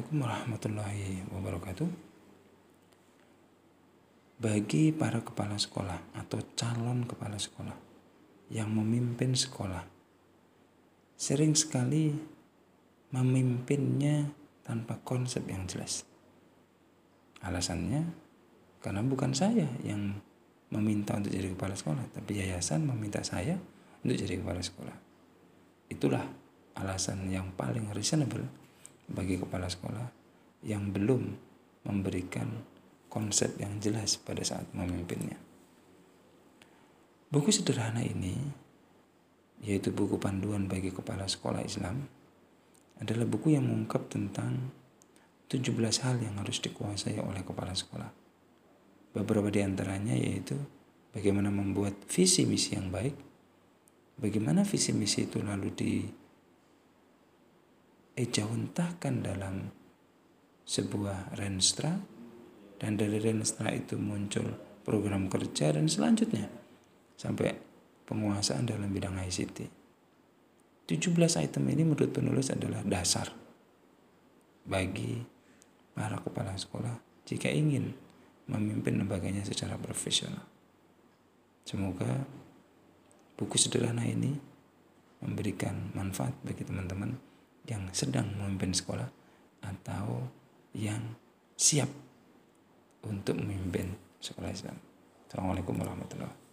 Assalamualaikum warahmatullahi wabarakatuh. Bagi para kepala sekolah atau calon kepala sekolah yang memimpin sekolah, sering sekali memimpinnya tanpa konsep yang jelas. Alasannya karena bukan saya yang meminta untuk jadi kepala sekolah, tapi yayasan meminta saya untuk jadi kepala sekolah. Itulah alasan yang paling reasonable bagi kepala sekolah yang belum memberikan konsep yang jelas pada saat memimpinnya. Buku sederhana ini, yaitu buku panduan bagi kepala sekolah Islam, adalah buku yang mengungkap tentang 17 hal yang harus dikuasai oleh kepala sekolah. Beberapa di antaranya yaitu bagaimana membuat visi misi yang baik, bagaimana visi misi itu lalu di ejauntahkan dalam sebuah renstra dan dari renstra itu muncul program kerja dan selanjutnya sampai penguasaan dalam bidang ICT. 17 item ini menurut penulis adalah dasar bagi para kepala sekolah jika ingin memimpin lembaganya secara profesional. Semoga buku sederhana ini memberikan manfaat bagi teman-teman yang sedang memimpin sekolah atau yang siap untuk memimpin sekolah Islam. Assalamualaikum warahmatullahi wabarakatuh.